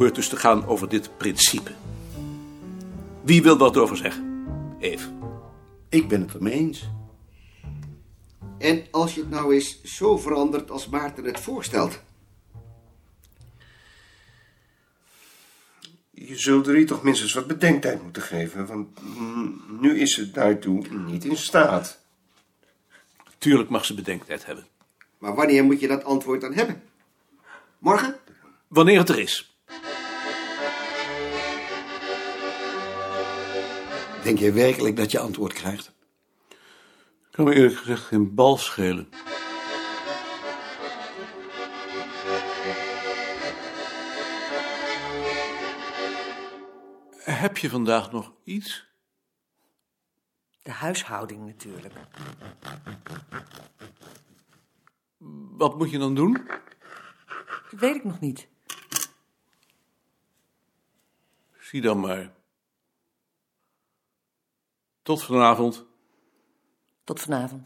hoort dus te gaan over dit principe. Wie wil wat over zeggen? Eve. Ik ben het ermee eens. En als je het nou eens zo verandert als Maarten het voorstelt. Je zult er hier toch minstens wat bedenktijd moeten geven, want mm, nu is ze daartoe niet in staat. Tuurlijk mag ze bedenktijd hebben. Maar wanneer moet je dat antwoord dan hebben? Morgen? Wanneer het er is. Denk je werkelijk dat je antwoord krijgt? Kan me eerlijk gezegd geen bal schelen. Heb je vandaag nog iets? De huishouding natuurlijk. Wat moet je dan doen? Dat weet ik nog niet. Zie dan maar. Tot vanavond. Tot vanavond.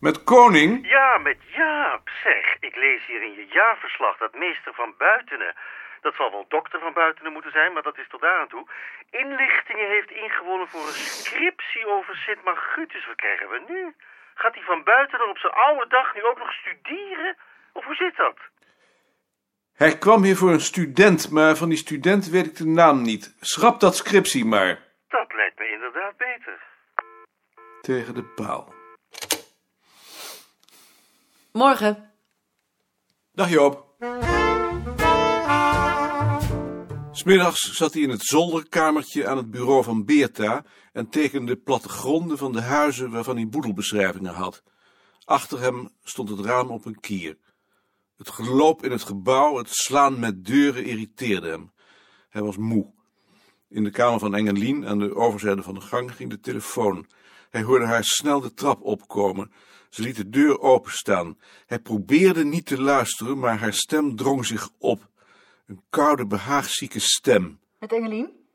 Met koning? Ja, met Jaap. Zeg, ik lees hier in je jaarverslag dat meester van Buitenen... dat zal wel dokter van Buitenen moeten zijn, maar dat is tot daar aan toe... inlichtingen heeft ingewonnen voor een scriptie over Sint Margutus. Wat krijgen we nu? Gaat hij van Buitenen op zijn oude dag nu ook nog studeren? Of hoe zit dat? Hij kwam hier voor een student, maar van die student weet ik de naam niet. Schrap dat scriptie maar. Dat lijkt me inderdaad beter. Tegen de paal. Morgen. Dag Joop. Smiddags zat hij in het zolderkamertje aan het bureau van Beerta en tekende plattegronden van de huizen waarvan hij boedelbeschrijvingen had. Achter hem stond het raam op een kier. Het geloop in het gebouw, het slaan met deuren irriteerde hem. Hij was moe. In de kamer van Engelien, aan de overzijde van de gang, ging de telefoon. Hij hoorde haar snel de trap opkomen. Ze liet de deur openstaan. Hij probeerde niet te luisteren, maar haar stem drong zich op. Een koude, behaagzieke stem. Met Engelien?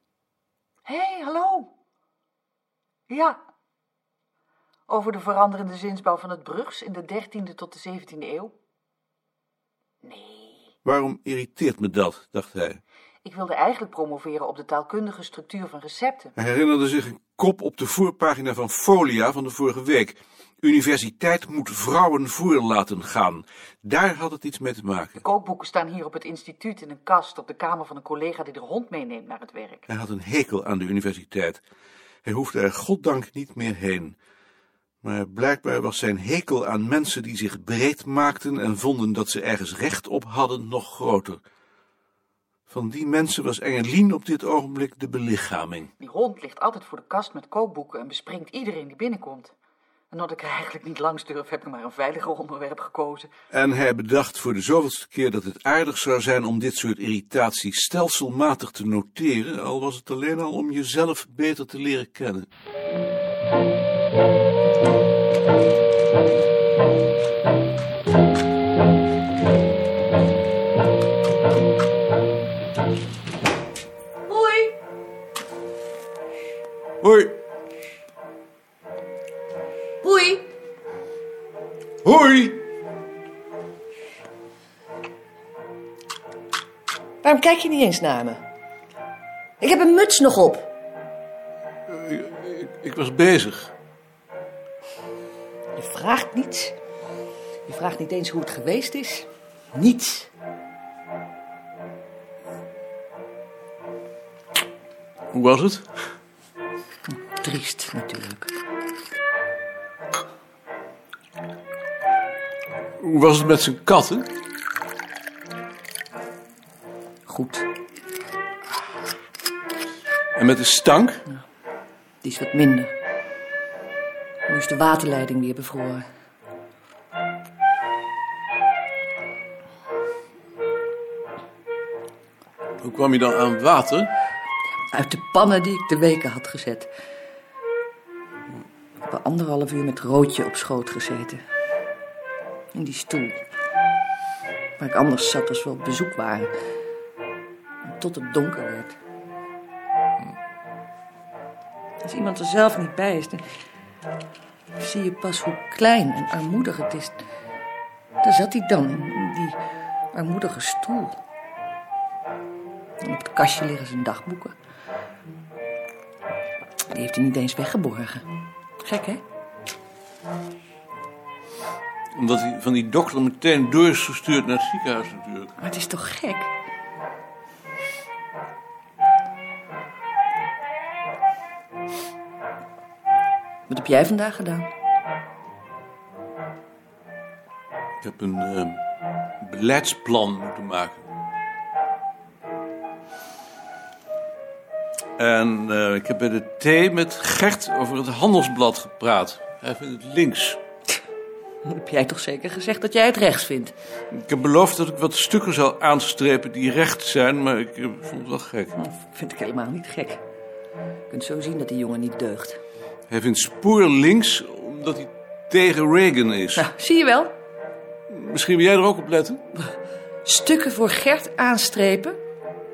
Hé, hey, hallo. Ja. Over de veranderende zinsbouw van het Brugs in de 13e tot de 17e eeuw? Nee. Waarom irriteert me dat, dacht hij. Ik wilde eigenlijk promoveren op de taalkundige structuur van recepten. Hij herinnerde zich een kop op de voorpagina van Folia van de vorige week. Universiteit moet vrouwen voor laten gaan. Daar had het iets mee te maken. De kookboeken staan hier op het instituut in een kast op de kamer van een collega die de hond meeneemt naar het werk. Hij had een hekel aan de universiteit. Hij hoefde er goddank niet meer heen. Maar blijkbaar was zijn hekel aan mensen die zich breed maakten en vonden dat ze ergens recht op hadden nog groter. Van die mensen was Engelien op dit ogenblik de belichaming. Die hond ligt altijd voor de kast met kookboeken en bespringt iedereen die binnenkomt. En omdat ik er eigenlijk niet langs durf, heb ik maar een veiliger onderwerp gekozen. En hij bedacht voor de zoveelste keer dat het aardig zou zijn om dit soort irritaties stelselmatig te noteren, al was het alleen al om jezelf beter te leren kennen. Hoi. Hoi. Hoi. Waarom kijk je niet eens naar me? Ik heb een muts nog op. Ik, ik, ik was bezig. Je vraagt niets. Je vraagt niet eens hoe het geweest is. Niets. Hoe was het? Triest natuurlijk. Hoe was het met zijn katten? Goed. En met de stank? Die is wat minder. Nu is de waterleiding weer bevroren. Hoe kwam je dan aan water? Uit de pannen die ik de weken had gezet. Ik heb er anderhalf uur met Roodje op schoot gezeten. In die stoel. Waar ik anders zat als we op bezoek waren. Tot het donker werd. Als iemand er zelf niet bij is, dan zie je pas hoe klein en armoedig het is. Daar zat hij dan, in die armoedige stoel. En op het kastje liggen zijn dagboeken. Die heeft hij niet eens weggeborgen. Gek, hè? Omdat hij van die dokter meteen door is gestuurd naar het ziekenhuis natuurlijk. Maar het is toch gek? Wat heb jij vandaag gedaan? Ik heb een eh, beleidsplan moeten maken. En eh, ik heb bij de thee met Gert over het handelsblad gepraat. Hij vindt het links. Dan heb jij toch zeker gezegd dat jij het rechts vindt? Ik heb beloofd dat ik wat stukken zou aanstrepen die recht zijn, maar ik eh, vond het wel gek. Dat vind ik helemaal niet gek. Je kunt zo zien dat die jongen niet deugt. Hij vindt spoor links omdat hij tegen Reagan is. Nou, zie je wel? Misschien wil jij er ook op letten? Stukken voor Gert aanstrepen?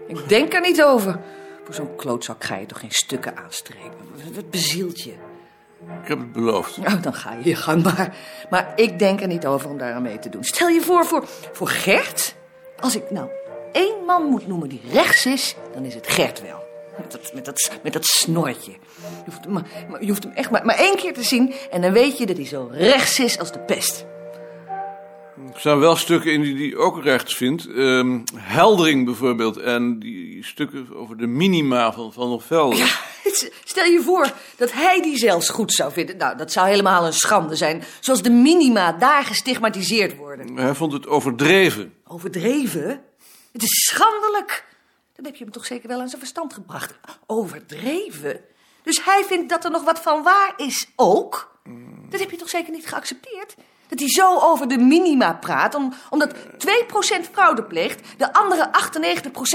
Ik denk er niet over. Voor zo'n klootzak ga je toch geen stukken aanstrepen? Wat bezielt je? Ik heb het beloofd. Nou, dan ga je je gang maar. Maar ik denk er niet over om daar aan mee te doen. Stel je voor, voor, voor Gert? Als ik nou één man moet noemen die rechts is, dan is het Gert wel. Met dat, met dat, met dat snortje. Je hoeft, maar je hoeft hem echt maar, maar één keer te zien... en dan weet je dat hij zo rechts is als de pest. Er staan wel stukken in die hij ook rechts vindt. Ehm, Heldering bijvoorbeeld. En die stukken over de minima van Van der Velde. Ja, stel je voor dat hij die zelfs goed zou vinden. Nou, dat zou helemaal een schande zijn. Zoals de minima daar gestigmatiseerd worden. Hij vond het overdreven. Overdreven? Het is schandelijk. Dan heb je hem toch zeker wel aan zijn verstand gebracht. Overdreven? Dus hij vindt dat er nog wat van waar is ook? Dat heb je toch zeker niet geaccepteerd? Dat hij zo over de minima praat, om, omdat 2% fraude pleegt, de andere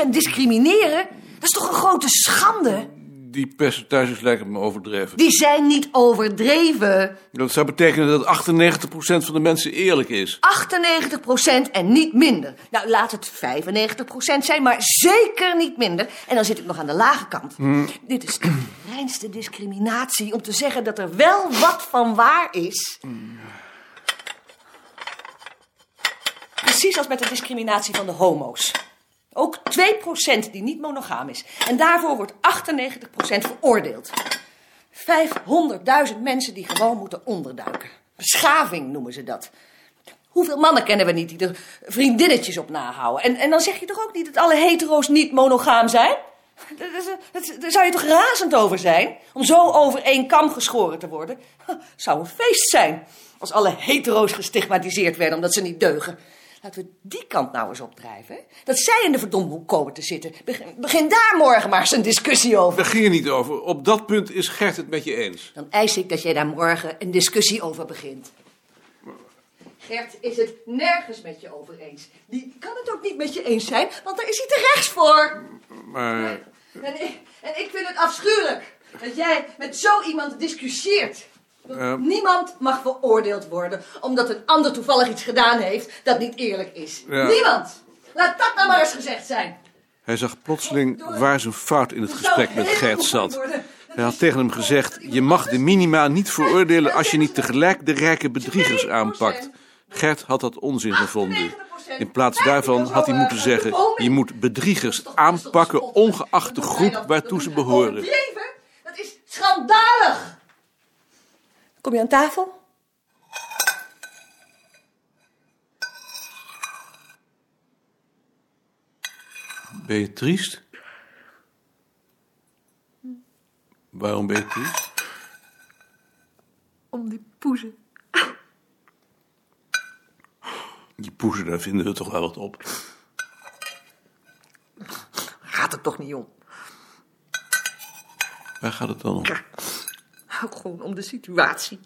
98% discrimineren. Dat is toch een grote schande? Die percentages lijken me overdreven. Die zijn niet overdreven. Dat zou betekenen dat 98% van de mensen eerlijk is. 98% en niet minder. Nou, laat het 95% zijn, maar zeker niet minder. En dan zit ik nog aan de lage kant. Dit is de reinste discriminatie om te zeggen dat er wel wat van waar is. Precies als met de discriminatie van de homo's. Ook 2% die niet monogaam is. En daarvoor wordt 98% veroordeeld. 500.000 mensen die gewoon moeten onderduiken. Beschaving noemen ze dat. Hoeveel mannen kennen we niet die er vriendinnetjes op nahouden? En, en dan zeg je toch ook niet dat alle hetero's niet monogaam zijn? Daar- zou je toch razend over zijn? Om zo over één kam geschoren te worden? Zou een feest zijn. Als alle hetero's gestigmatiseerd werden omdat ze niet deugen. Laten we die kant nou eens opdrijven. Dat zij in de verdomhoek komen te zitten. Begin, begin daar morgen maar eens een discussie over. Daar ging het niet over. Op dat punt is Gert het met je eens. Dan eis ik dat jij daar morgen een discussie over begint. Gert is het nergens met je over eens. Die kan het ook niet met je eens zijn, want daar is hij te rechts voor. Maar En ik, en ik vind het afschuwelijk dat jij met zo iemand discussieert. Eh. Niemand mag veroordeeld worden omdat een ander toevallig iets gedaan heeft dat niet eerlijk is. Ja. Niemand! Laat dat nou maar eens gezegd zijn. hij zag plotseling waar zijn fout in het gesprek met Gert zat. Hij had tegen hem gezegd: Je mag de minima niet veroordelen als je niet tegelijk de rijke bedriegers aanpakt. Gert had dat onzin gevonden. In plaats daarvan had hij moeten zeggen: Je moet bedriegers aanpakken, ongeacht de groep waartoe ze behoren. Dat is schandalig! Kom je aan tafel? Ben je triest? Waarom ben je triest? Om die poezen. Die poezen, daar vinden we toch wel wat op. Gaat het toch niet om? Waar gaat het dan om? Ook gewoon om de situatie.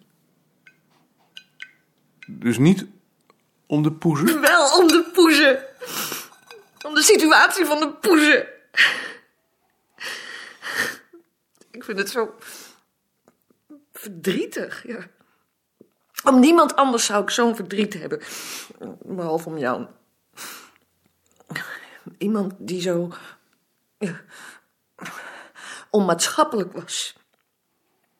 Dus niet om de poezen? Wel om de poezen. Om de situatie van de poezen. Ik vind het zo verdrietig, ja. Om niemand anders zou ik zo'n verdriet hebben. Behalve om jou. Iemand die zo... ja, onmaatschappelijk was.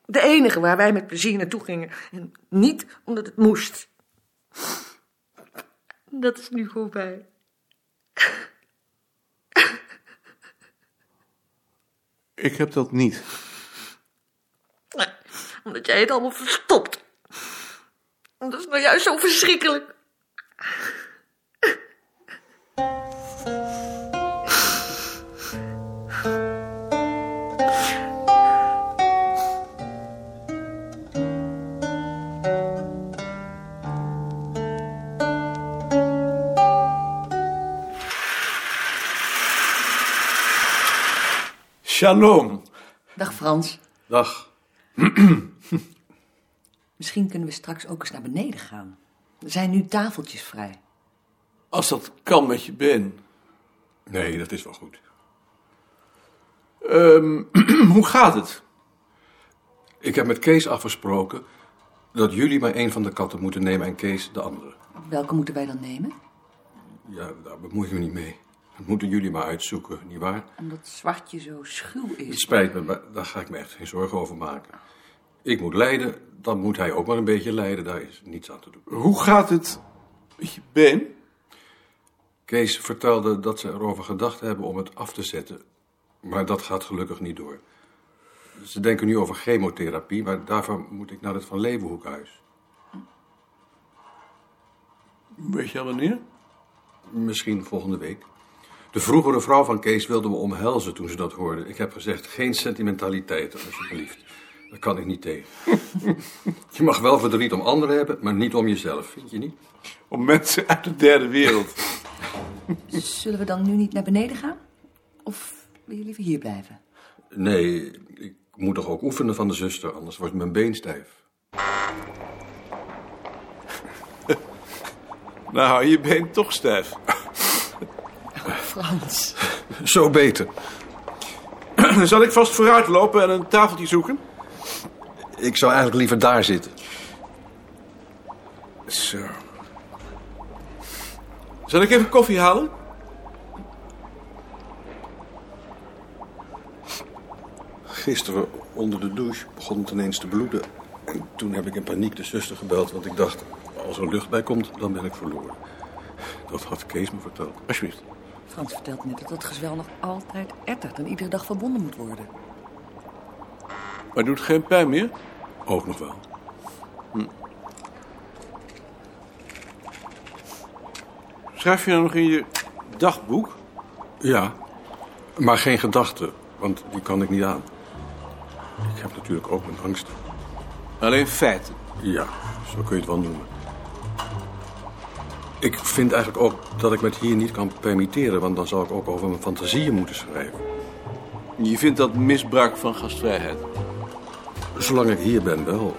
De enige waar wij met plezier naartoe gingen. En niet omdat het moest. Dat is nu voorbij. Ik heb dat niet. Omdat jij het allemaal verstopt. Dat is nou juist zo verschrikkelijk. Shalom. Dag Frans. Dag. Misschien kunnen we straks ook eens naar beneden gaan. Er zijn nu tafeltjes vrij. Als dat kan met je been. Nee, dat is wel goed. Ehm, hoe gaat het? Ik heb met Kees afgesproken dat jullie maar één van de katten moeten nemen en Kees de andere. Welke moeten wij dan nemen? Ja, daar bemoei ik me niet mee. Dat moeten jullie maar uitzoeken, nietwaar? Omdat zwartje zo schuw Het is. spijt me, maar daar ga ik me echt geen zorgen over maken. Ik moet lijden, dan moet hij ook maar een beetje lijden. Daar is niets aan te doen. Hoe gaat het met je been? Kees vertelde dat ze erover gedacht hebben om het af te zetten. Maar dat gaat gelukkig niet door. Ze denken nu over chemotherapie, maar daarvoor moet ik naar het Van Leeuwenhoekhuis. Weet je al wanneer? Misschien volgende week. De vroegere vrouw van Kees wilde me omhelzen toen ze dat hoorde. Ik heb gezegd, geen sentimentaliteiten, alsjeblieft. Daar kan ik niet tegen. je mag wel verdriet om anderen hebben, maar niet om jezelf, vind je niet? Om mensen uit de derde wereld. Zullen we dan nu niet naar beneden gaan? Of wil je liever hier blijven? Nee, ik moet toch ook oefenen van de zuster, anders wordt mijn been stijf. Nou, hou je been toch stijf. Frans. Zo beter. Zal ik vast vooruit lopen en een tafeltje zoeken? Ik zou eigenlijk liever daar zitten. Zo. Zal ik even koffie halen? Gisteren onder de douche begon het ineens te bloeden. En toen heb ik in paniek de zuster gebeld, want ik dacht... als er lucht bij komt, dan ben ik verloren. Dat had Kees me verteld. Alsjeblieft. Frans vertelt me dat dat gezwel nog altijd ettert en iedere dag verbonden moet worden. Maar doet geen pijn meer? Ook nog wel. Schrijf je nou nog in je dagboek? Ja, maar geen gedachten, want die kan ik niet aan. Ik heb natuurlijk ook mijn angst. Alleen feiten. Ja, zo kun je het wel noemen. Ik vind eigenlijk ook dat ik me het hier niet kan permitteren, want dan zou ik ook over mijn fantasieën moeten schrijven. Je vindt dat misbruik van gastvrijheid. Zolang ik hier ben wel.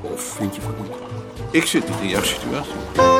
Of vind je van niet? Ik zit niet in jouw situatie.